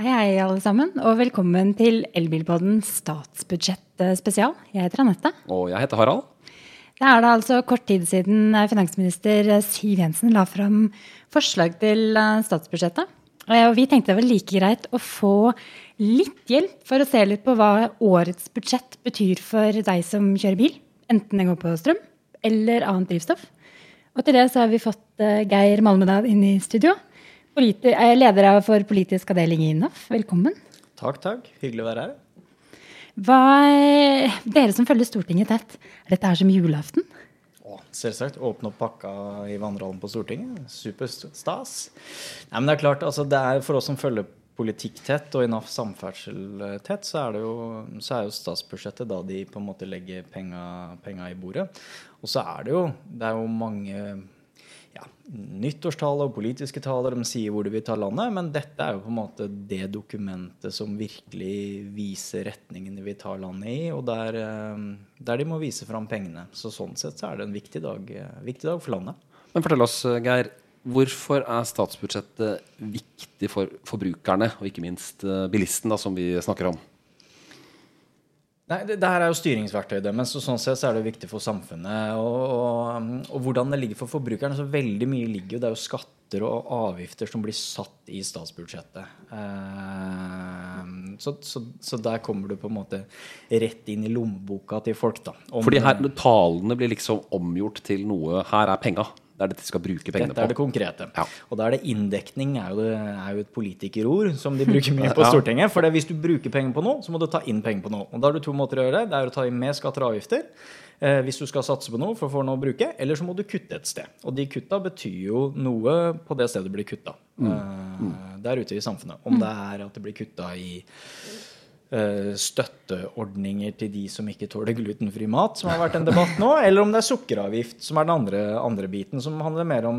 Hei, hei, alle sammen, og velkommen til Elbilpodden statsbudsjett spesial. Jeg heter Anette. Og jeg heter Harald. Det er da altså kort tid siden finansminister Siv Jensen la fram forslag til statsbudsjettet. Og vi tenkte det var like greit å få litt hjelp for å se litt på hva årets budsjett betyr for deg som kjører bil. Enten det går på strøm eller annet drivstoff. Og til det så har vi fått Geir Malmedal inn i studio. Leder for politisk avdeling i NAF. Velkommen. Takk, takk. Hyggelig å være her. Hva, dere som følger Stortinget tett, er dette her som julaften? Selvsagt. Åpne opp pakka i vandrehallen på Stortinget. Superstas. Nei, men det er klart, altså, det er for oss som følger politikk tett, og i NAF samferdsel tett, så er, det jo, så er jo statsbudsjettet da de på en måte legger penga, penga i bordet. Og så er det jo Det er jo mange ja, nyttårstaler og politiske taler, de sier hvor de vil ta landet, men dette er jo på en måte det dokumentet som virkelig viser retningen de vil ta landet i, og der, der de må vise fram pengene. Så sånn sett så er det en viktig dag, viktig dag for landet. Men fortell oss, Geir. Hvorfor er statsbudsjettet viktig for forbrukerne, og ikke minst bilisten, da, som vi snakker om? Nei, det, det, her er jo styringsverktøyet deres, så sånn sett så er det viktig for samfunnet. Og, og, og, hvordan det ligger for forbrukeren. så Veldig mye ligger jo Det er jo skatter og avgifter som blir satt i statsbudsjettet. Eh, så, så, så, der kommer du på en måte rett inn i lommeboka til folk, da. Om, Fordi her talene blir liksom omgjort til noe Her er penga. Det er dette de skal bruke pengene på. Dette er det konkrete. Ja. Og da er det inndekning er jo, det, er jo et politikerord som de bruker mye på Stortinget. For hvis du bruker penger på noe, så må du ta inn penger på noe. Og da har du to måter å gjøre det. Det er å ta inn med skatter og avgifter. Eh, hvis du skal satse på noe for å få noe å bruke, eller så må du kutte et sted. Og de kutta betyr jo noe på det stedet det blir kutta. Mm. Mm. Der ute i samfunnet. Om det er at det blir kutta i Eh, støtteordninger til de som ikke tåler glutenfri mat, som har vært en debatt nå, eller om det er sukkeravgift, som er den andre, andre biten, som handler mer om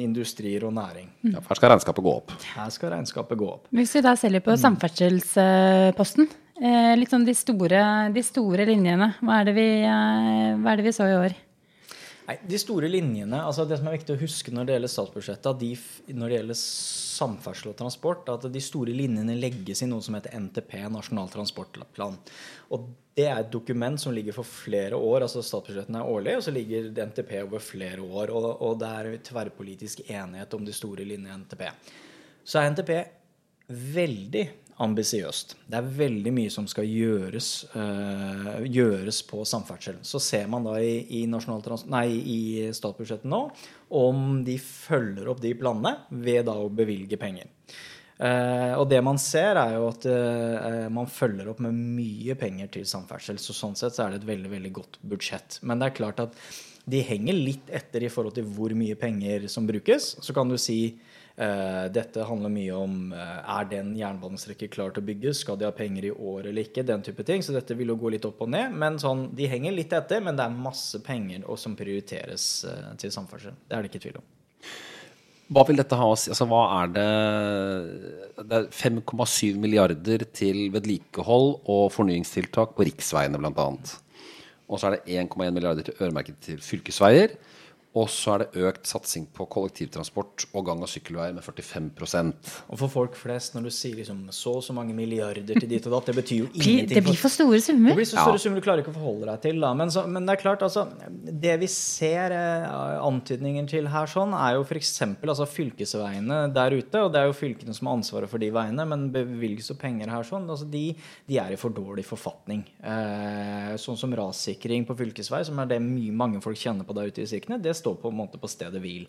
industrier og næring. Ja, her skal regnskapet gå opp. Her skal regnskapet gå opp. Hvis vi da selger på samferdselsposten, eh, litt sånn de store, de store linjene, hva er, vi, eh, hva er det vi så i år? Nei, De store linjene, altså det som er viktig å huske når det gjelder statsbudsjettet, de, når det gjelder samferdsel og transport, at de store linjene legges i noe som heter NTP, Nasjonal transportplan. Og Det er et dokument som ligger for flere år. altså Statsbudsjettene er årlige, og så ligger NTP over flere år. Og, og det er tverrpolitisk enighet om de store linjene i NTP. Så er NTP veldig ambisiøst. Det er veldig mye som skal gjøres, uh, gjøres på samferdsel. Så ser man da i, i, nei, i, statsbudsjettet nå om de følger opp de planene ved da å bevilge penger. Uh, og det man ser, er jo at uh, man følger opp med mye penger til samferdsel. Så sånn sett så er det et veldig, veldig godt budsjett. Men det er klart at de henger litt etter i forhold til hvor mye penger som brukes. Så kan du si dette handler mye om uh, er den jernbanestrekket klar til å bygges, skal de ha penger i år eller ikke, den type ting. Så dette vil jo gå litt opp og ned. Men sånn, de henger litt etter, men det er masse penger som prioriteres uh, til samferdsel. Det er det ikke tvil om. Hva vil dette ha å si? Altså, hva er det Det er 5,7 milliarder til vedlikehold og fornyingstiltak på riksveiene, bl.a. Og så er det 1,1 milliarder til øremerket til fylkesveier. Og så er det økt satsing på kollektivtransport og gang- og sykkelveier med 45% Og for folk flest, når du sier liksom så og så mange milliarder til dit og datt, det betyr jo ingenting. Det blir for store summer. Det blir så store ja. summer du klarer ikke å forholde deg til. Da. Men, så, men det er klart, altså Det vi ser eh, antydninger til her, sånn, er jo f.eks. Altså, fylkesveiene der ute. Og det er jo fylkene som har ansvaret for de veiene, men bevilges jo penger her sånn. Altså, de, de, er i for dårlig forfatning. Eh, sånn som rassikring på fylkesvei, som er det mye, mange folk kjenner på der ute i distriktene. Det står på en måte på stedet hvil.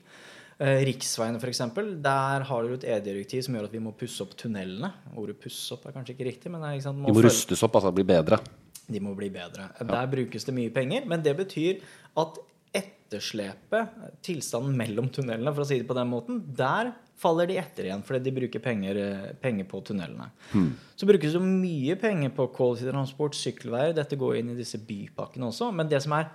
Eh, riksveiene f.eks. Der har du et E-direktiv som gjør at vi må pusse opp tunnelene. Ordet 'pusse opp' er kanskje ikke riktig. men er, må De må rustes opp, altså bli bedre? De må bli bedre. Ja. Der brukes det mye penger, men det betyr at etterslepet, tilstanden mellom tunnelene, for å si det på den måten, der faller de etter igjen fordi de bruker penger, eh, penger på tunnelene. Hmm. Så brukes det mye penger på kollektivtransport, sykkelveier. Dette går inn i disse bypakkene også. Men det som er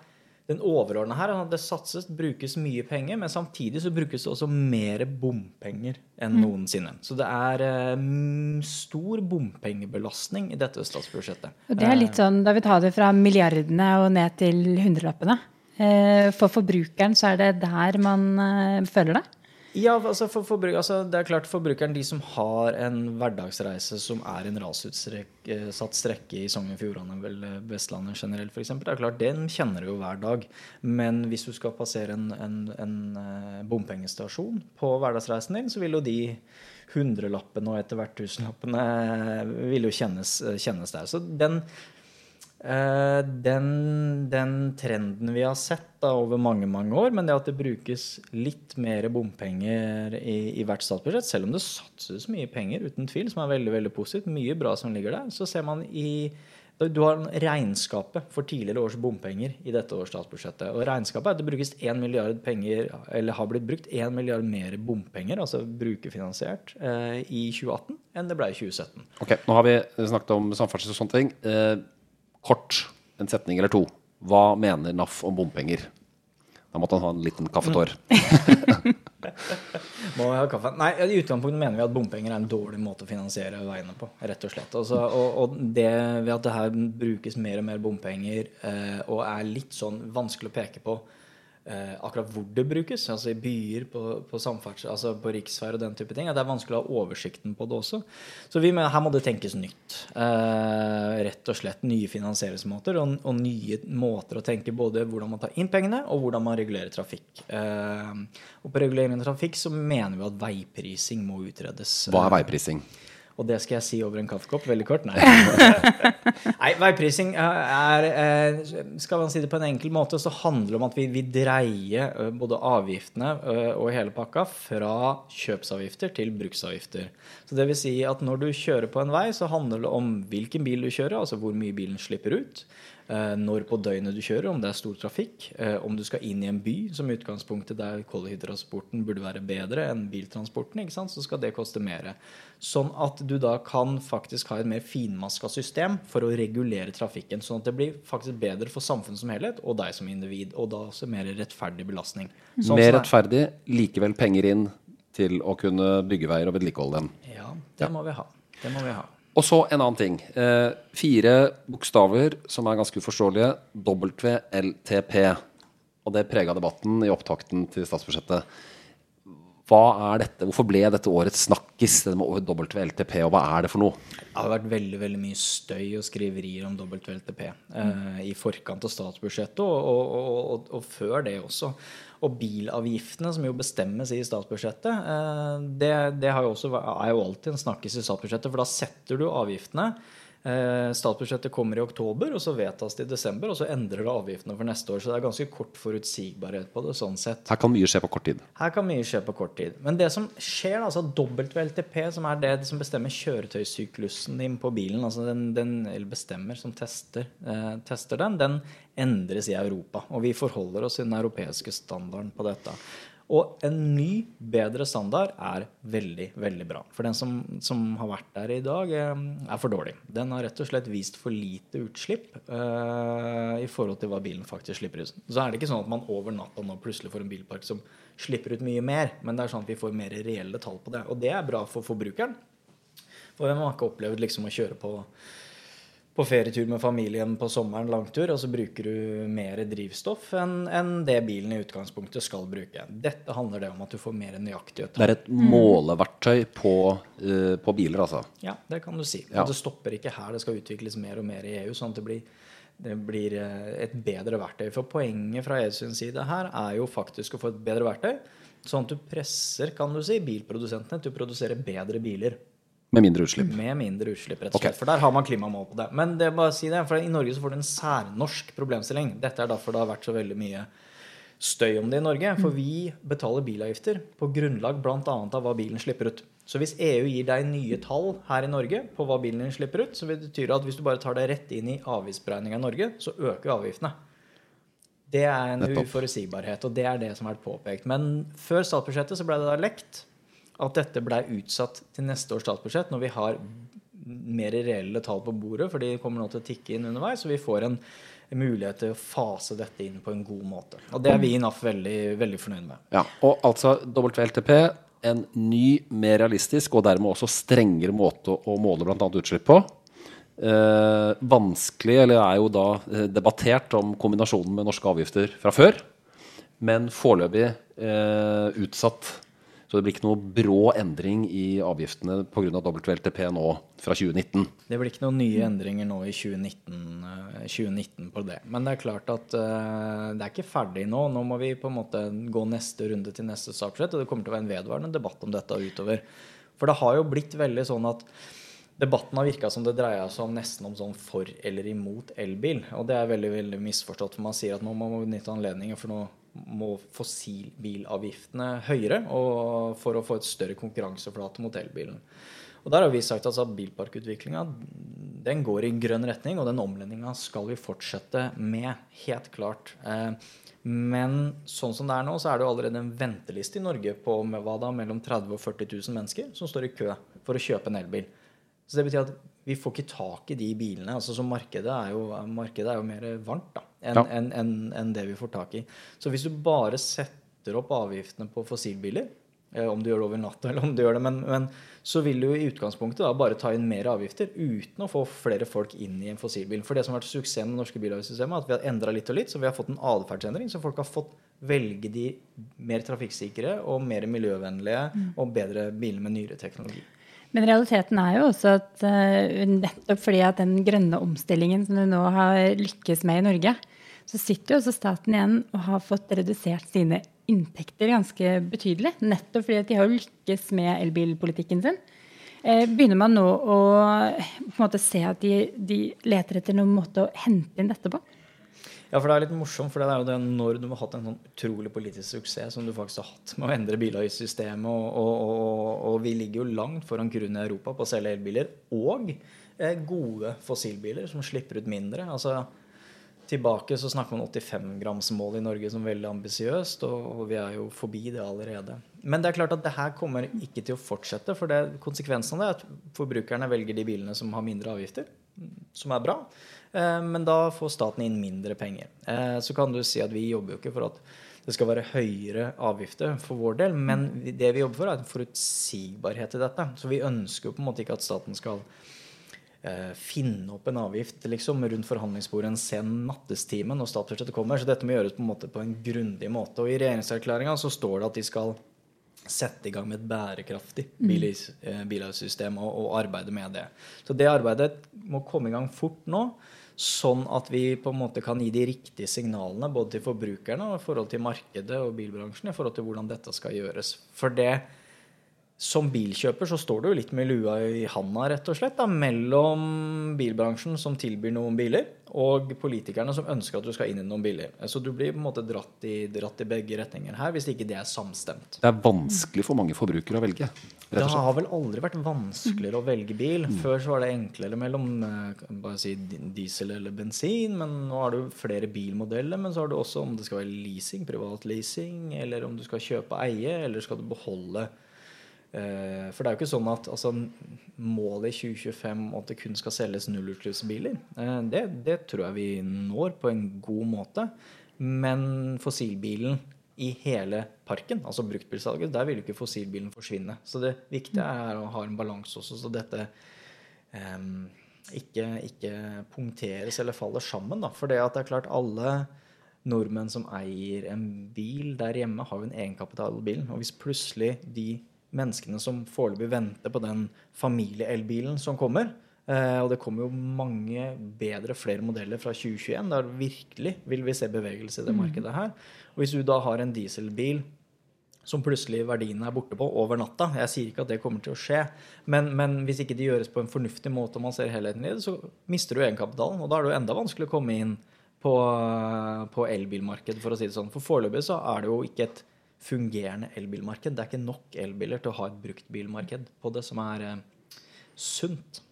den overordna her er at det satses, brukes mye penger, men samtidig så brukes det også mer bompenger enn mm. noensinne. Så det er um, stor bompengebelastning i dette statsbudsjettet. Og det er litt sånn, Da vi tar det fra milliardene og ned til hundrelappene. Eh, for forbrukeren så er det der man uh, føler det? Ja, altså, for for, altså det er klart Forbrukeren, de som har en hverdagsreise som er en rasutsatt strekke i Sogn og Fjordane, vel eh, Vestlandet generelt f.eks., det er klart, den kjenner du jo hver dag. Men hvis du skal passere en, en, en eh, bompengestasjon på hverdagsreisen din, så vil jo de hundrelappene og etter hvert tusenlappene vil jo kjennes, kjennes der. Så den Eh, den, den, trenden vi har sett da, over mange mange år, men det at det brukes litt mer bompenger i, i, hvert statsbudsjett, selv om det satses mye penger, uten tvil, som er veldig veldig positivt, mye bra som ligger der, så ser man i du har regnskapet for tidligere års bompenger i dette års statsbudsjettet. Og regnskapet er at det brukes 1 milliard penger, eller har blitt brukt 1 milliard mer bompenger, altså brukerfinansiert, eh, i 2018 enn det ble i 2017. Ok, Nå har vi snakket om samferdsel og sånne ting. Kort, en setning eller to. Hva mener NAF om bompenger? Da måtte han ha en liten kaffetår. Må ha kaffe. Nei, I utgangspunktet mener vi at bompenger er en dårlig måte å finansiere veiene på. rett Og slett. Altså, og, og, det ved at det her brukes mer og mer bompenger eh, og er litt sånn vanskelig å peke på eh, akkurat hvor det brukes, altså i byer, på, på altså på riksveier og den type ting. At det er vanskelig å ha oversikten på det også. Så vi mener, her må det tenkes nytt. Eh, rett og slett nye finansieringsmåter og, og, nye måter å tenke både hvordan man tar inn pengene, og hvordan man regulerer trafikk. Eh, og på regulering av trafikk så mener vi at veiprising må utredes. Hva er veiprising? Og det skal jeg si over en kaffekopp. Veldig kort. Nei. Nei veiprising er, Skal man si det på en enkel måte, så handler det om at vi vil dreie både avgiftene og hele pakka fra kjøpsavgifter til bruksavgifter. Så det vil si at når du kjører på en vei, så handler det om hvilken bil du kjører, altså hvor mye bilen slipper ut. Eh, når på døgnet du kjører, om det er stor trafikk, eh, om du skal inn i en by, som i utgangspunktet der kollektivtransporten burde være bedre enn biltransporten, så skal det koste mer. Sånn at du da kan faktisk ha et mer finmaska system for å regulere trafikken. Sånn at det blir faktisk bedre for samfunnet som helhet og deg som individ. Og da også mer rettferdig belastning. Sånn mer rettferdig, likevel penger inn til å kunne bygge veier og vedlikeholde dem. Ja, det ja. må vi ha. Det må vi ha. Og så en annen ting. Eh, fire bokstaver som er ganske uforståelige. WLTP. Og det prega debatten i opptakten til statsbudsjettet. Hva er dette? Hvorfor ble dette årets snakkis, det med WLTP, og hva er det for noe? Det har vært veldig veldig mye støy og skriverier om WLTP eh, i forkant av statsbudsjettet, og, og, og, og, før det også. Og bilavgiftene, som jo bestemmes i statsbudsjettet, eh, det, det jo også, er jo alltid en snakkis i statsbudsjettet. For da setter du avgiftene. Eh, statsbudsjettet kommer i oktober, og så vedtas det i desember. Og så endrer det avgiftene for neste år. Så det er ganske kort forutsigbarhet på det. sånn sett. Her kan mye skje på kort tid. Her kan mye skje på kort tid. Men det som skjer, altså WLTP, som er det som bestemmer kjøretøysyklusen din på bilen, altså den, den eller bestemmer, som tester, eh, tester den, den endres i Europa. Og vi forholder oss til den europeiske standarden på dette. Og en ny, bedre standard er veldig, veldig bra. For den som, som har vært der i dag, eh, er for dårlig. Den har rett og slett vist for lite utslipp uh, i forhold til hva bilen faktisk slipper ut. Så er det ikke sånn at man over natta nå plutselig får en bilpark som slipper ut mye mer, men det er sånn at vi får mer reelle tall på det. Og det er bra for forbrukeren. For hvem har ikke opplevd liksom å kjøre på på ferietur med familien på sommeren, langtur, og så bruker du mer drivstoff enn en det bilen i utgangspunktet skal bruke. Dette handler det om at du får mer nøyaktighet. Det er et måleverktøy på, uh, på biler, altså? Ja, det kan du si. Ja. Og det stopper ikke her. Det skal utvikles mer og mer i EU, sånn at det blir, det blir eh, et bedre verktøy. For poenget fra EUs side her er jo faktisk å få et bedre verktøy, sånn at du presser kan du si, bilprodusentene til å produsere bedre biler. Med mindre utslipp? Med mindre utslipp, rett og slett. Okay. For der har man klimamål på det. Men det er bare å si det, for i Norge så får du en særnorsk problemstilling. Dette er derfor det har vært så veldig mye støy om det i Norge. For vi betaler bilavgifter på grunnlag bl.a. av hva bilen slipper ut. Så hvis EU gir deg nye tall her i Norge på hva bilen din slipper ut, så vil det bety at hvis du bare tar det rett inn i avgiftsberegninga i Norge, så øker avgiftene. Det er en uforutsigbarhet, og det er det som har vært påpekt. Men før statsbudsjettet så ble det da lekt at dette ble utsatt til neste års statsbudsjett, når vi har mer reelle tall på bordet, for de kommer nå til å tikke inn underveis, så vi får en mulighet til å fase dette inn på en god måte. Og det er vi i NAF veldig, veldig fornøyd med. Ja, Og altså WLTP, en ny, mer realistisk og dermed også strengere måte å måle bl.a. utslipp på. Eh, vanskelig, eller er jo da eh, debattert om kombinasjonen med norske avgifter fra før, men foreløpig eh, utsatt Så det blir ikke noe brå endring i avgiftene pga. WLTP nå fra 2019. Det blir ikke noen nye endringer nå i 2019, eh, 2019 på det. Men det er klart at eh, det er ikke ferdig nå. Nå må vi på en måte gå neste runde til neste statsbudsjett, og det kommer til å være en vedvarende debatt om dette utover. For det har jo blitt veldig sånn at Debatten har virka som det dreier seg om nesten om sånn for eller imot elbil. Og det er veldig veldig misforstått, for man sier at nå må man benytte anledningen, for nå må fossilbilavgiftene høyere for å få et større konkurranseflate mot elbilen. Og Der har vi sagt altså, at bilparkutviklinga den går i grønn retning, og den omlendinga skal vi fortsette med. Helt klart. Eh, men sånn som det er nå, så er det jo allerede en venteliste i Norge på hva da, mellom 30 000 og 40 000 mennesker som står i kø for å kjøpe en elbil. Så det betyr at vi får ikke tak i de bilene. altså så Markedet er jo, markedet er jo mer varmt da, enn Ja. en, en, en det vi får tak i. Så hvis du bare setter opp avgiftene på fossilbiler, eh, om du gjør det over natta eller om du gjør det, men, men så vil du i utgangspunktet da bare ta inn mer avgifter uten å få flere folk inn i en fossilbil. For det som har vært suksessen med det norske bilavgiftssystemet, er at vi har endra litt og litt, så vi har fått en atferdsendring, så folk har fått velge de mer trafikksikre og mer miljøvennlige og bedre bilene med nyere teknologi. Men realiteten er jo også at eh, nettopp fordi at den grønne omstillingen som du nå har lykkes med i Norge, så sitter jo også staten igjen og har fått redusert sine inntekter ganske betydelig. Nettopp fordi at de har lykkes med elbilpolitikken sin. Eh, Begynner man nå å måte se at de, de leter etter noen måte å hente inn dette på? Ja, for det er litt morsomt, for det er jo det når du har hatt en sånn utrolig politisk suksess som du faktisk har hatt med å endre bilavgiftssystemet, og, og, og, og vi ligger jo langt foran grunnen i Europa på å selge elbiler, og eh, gode fossilbiler som slipper ut mindre. Altså Tilbake så snakker man 85-gramsmål i Norge som veldig ambisiøst, og vi er jo forbi det allerede. Men det er klart at det her kommer ikke til å fortsette, for det, konsekvensen av det er at forbrukerne velger de bilene som har mindre avgifter, som er bra. Eh, Men da får staten inn mindre penger. Eh, Så kan du si at vi jobber jo ikke for at det skal være høyere avgifter for vår del, men det vi jobber for, er en forutsigbarhet i dette. Så vi ønsker jo på en måte ikke at staten skal eh, finne opp en avgift liksom, rundt forhandlingsbordet en sen nattestime når statsbudsjettet kommer. Så dette må gjøres på en, måte på en grundig måte. Og i regjeringserklæringa så står det at de skal sette i gang med et bærekraftig eh, bilavgiftssystem og, og arbeide med det. Så det arbeidet må komme i gang fort nå, sånn at vi på en måte kan gi de riktige signalene både til forbrukerne og i forhold til markedet og bilbransjen i forhold til hvordan dette skal gjøres. For det som bilkjøper så står du litt med lua i handa rett og slett da, mellom bilbransjen som tilbyr noen biler, og politikerne som ønsker at du skal inn i noen biler. Så du blir på en måte dratt i, dratt i begge retninger her, hvis ikke det er samstemt. Det er vanskelig for mange forbrukere å velge. Det har vel aldri vært vanskeligere å velge bil. Før så var det enklere mellom eh, bare si diesel eller bensin, men nå har du flere bilmodeller. Men så har du også om det skal være leasing, privat leasing, eller om du skal kjøpe og eie, eller skal du beholde eh, For det er jo ikke sånn at altså, målet i 2025 at det kun skal selges nullutslippsbiler, eh, det, det tror jeg vi når på en god måte. Men fossilbilen i hele parken, altså bruktbilsalget, der vil jo ikke fossilbilen forsvinne. Så det viktige er å ha en balanse også, så dette um, ikke, ikke punkteres eller faller sammen. Da. For det at det er klart alle nordmenn som eier en bil der hjemme, har jo en egenkapital i bilen. Og hvis plutselig de menneskene som foreløpig venter på den familieelbilen som kommer, eh, og det kommer jo mange bedre, flere modeller fra 2021, der virkelig vil vi se bevegelse i det markedet her. Og hvis du da har en dieselbil som plutselig verdiene er borte på over natta. Jeg sier ikke at det kommer til å skje, men, men hvis ikke det gjøres på en fornuftig måte, og man ser helheten i det, så mister du egenkapitalen. Og da er det jo enda vanskelig å komme inn på, på elbilmarkedet, for å si det sånn. For foreløpig så er det jo ikke et fungerende elbilmarked. Det er ikke nok elbiler til å ha et bruktbilmarked på det som er eh, sunt.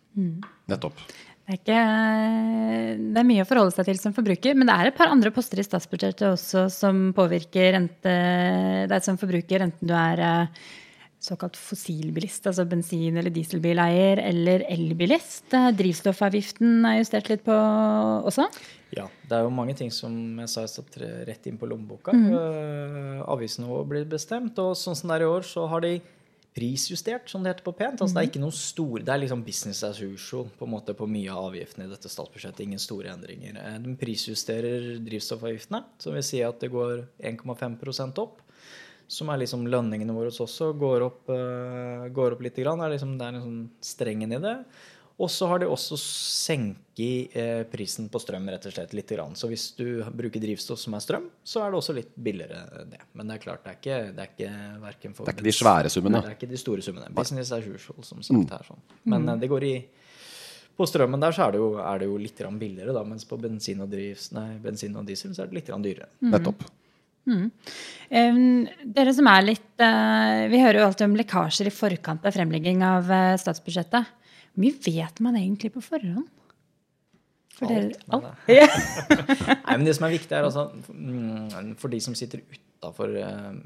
Nettopp. Det er, ikke, det er mye å forholde seg til som forbruker, men det er et par andre poster i statsbudsjettet også som påvirker rente, deg som forbruker, enten du er eh, såkalt fossilbilist, altså bensin- eller dieselbileier, eller elbilist. Eh, Drivstoffavgiften er justert litt på også. Ja, det er jo mange ting som jeg sa, jeg satt rett inn på lommeboka. Uh, Avgiftsnivået blir bestemt, og sånn som det er i år, så har de prisjustert, som det heter på pent. Altså, Det er ikke noen store, det er liksom business as usual på en måte på mye av avgiftene i dette statsbudsjettet. Ingen store endringer. Eh, De prisjusterer drivstoffavgiftene, som vil si at det går 1,5% opp. Som er liksom lønningene våre også, går opp, uh, går opp litt. Grann. Det er, liksom, det er sånn strengen i det. Og så har de også senket uh, prisen på strøm rett og slett litt. Grann. Så hvis du bruker drivstoff som er strøm, så er det også litt billigere det. Men det er klart, det er ikke, det er ikke for Det er ikke de svære summene. Nei, det er ikke de store summene. Business as usual, som sagt her. Sånn. Men uh, det går i På strømmen der så er det jo, er det jo litt grann billigere, da, mens på bensin og, drivs, nei, bensin og diesel så er det litt grann dyrere. Nettopp. Um, dere som er litt eh, Vi hører jo alltid om lekkasjer i forkant av fremlegging av eh, statsbudsjettet. Hvor mye vet man egentlig på forhånd? For dere- Alt. Nei, Nei, men det som er viktig, er altså mm, For de som sitter utafor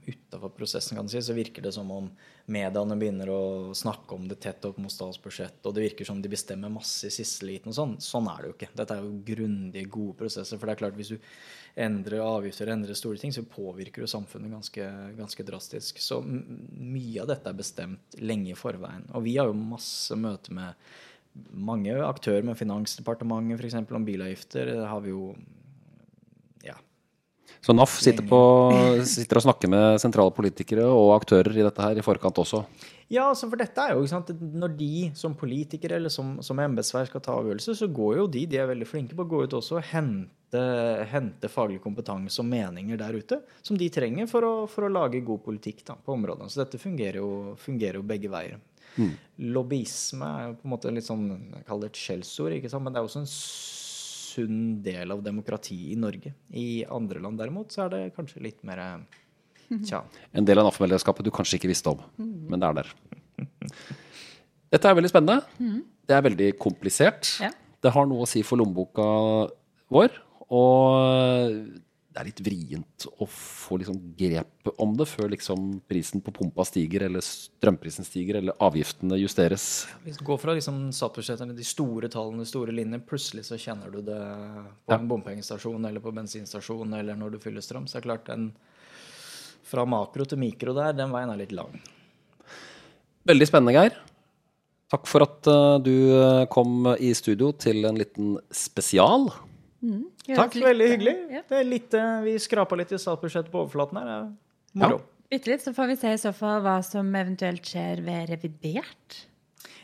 utafor prosessen, kan du si, så virker det som om mediene begynner å snakke om det tett opp mot statsbudsjettet, og det virker som de bestemmer masse i siste liten og sånn. Sånn er det jo ikke. Dette er jo grundige, gode prosesser. For det er klart, hvis du endrer avgifter, endrer store ting, så påvirker du samfunnet ganske, ganske drastisk. Så mye av dette er bestemt lenge i forveien. Og vi har jo masse møter med mange aktører med Finansdepartementet f.eks. om bilavgifter. Det har vi jo ja. Så NAF sitter, på, sitter og snakker med sentrale politikere og aktører i dette her i forkant også. Ja, altså for dette er jo, ikke sant, Når de som politikere eller som, som embetsverk skal ta avgjørelser, så går jo de de er veldig flinke på, å gå ut også og hente, hente faglig kompetanse og meninger der ute som de trenger for å, for å lage god politikk da, på områdene. Så dette fungerer jo, fungerer jo begge veier. Lobbyisme er jo på en måte litt sånn jeg kaller det et skjellsord, ikke sant? men det er også en sunn del av demokratiet i Norge. I andre land derimot så er det kanskje litt mer Tja. En del av NAF-medlemskapet du kanskje ikke visste om, men det er der. Dette er veldig spennende. Det er veldig komplisert. Ja. Det har noe å si for lommeboka vår. Og det er litt vrient å få liksom grep om det før liksom prisen på pumpa stiger, eller strømprisen stiger, eller avgiftene justeres. Hvis du går fra liksom statsbudsjettene, de store tallene, de store linjene, plutselig så kjenner du det på en bompengestasjon eller på bensinstasjon eller når du fyller strøm, så er det klart den fra makro til mikro der, den veien er litt lang. Veldig spennende, Geir. Takk for at eh, du eh, kom i studio til en liten spesial. Takk, litt, veldig hyggelig. ja. Det er litt, eh, vi skrapa litt i statsbudsjettet på overflaten her. Er moro. Bitte litt, så får vi se i så fall hva som eventuelt skjer ved revidert.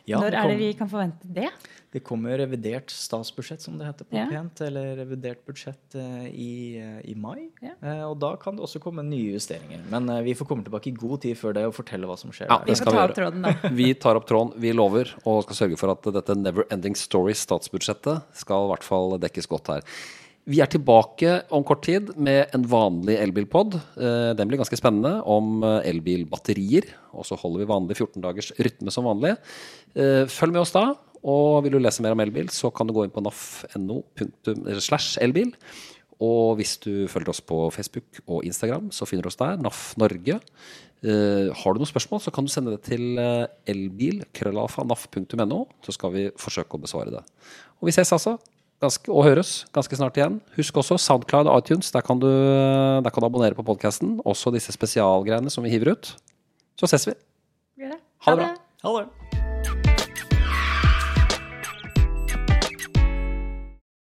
Ja, Når det er det vi kan forvente det? Det kommer revidert statsbudsjett, som det heter på Ja. pent, eller revidert budsjett eh, i, eh, i mai. Ja. Eh, og da kan det også komme nye justeringer. Men eh, vi får komme tilbake i god tid før det og fortelle hva som skjer. Ja. Vi ta opp tråden, da. Vi tar opp tråden, vi lover, og skal sørge for at dette Never Ending Story statsbudsjettet skal i hvert fall dekkes godt her. Vi er tilbake om kort tid med en vanlig elbilpod. Eh, Den blir ganske spennende om eh, elbilbatterier. Og så holder vi vanlig 14 dagers rytme som vanlig. Eh, Følg med oss da. Og vil du lese mer om elbil, så kan du gå inn på naf.no slash elbil. Og hvis du følger oss på Facebook og Instagram, så finner du oss der. NAF Norge. Har du noen spørsmål, så kan du sende det til elbil.naf.no så skal vi forsøke å besvare det. Og vi ses altså, ganske, og høres, ganske snart igjen. Husk også Soundcloud og iTunes. Der kan du, der kan du abonnere på podkasten. Også disse spesialgreiene som vi hiver ut. Så ses vi. Ha det bra. Ha det.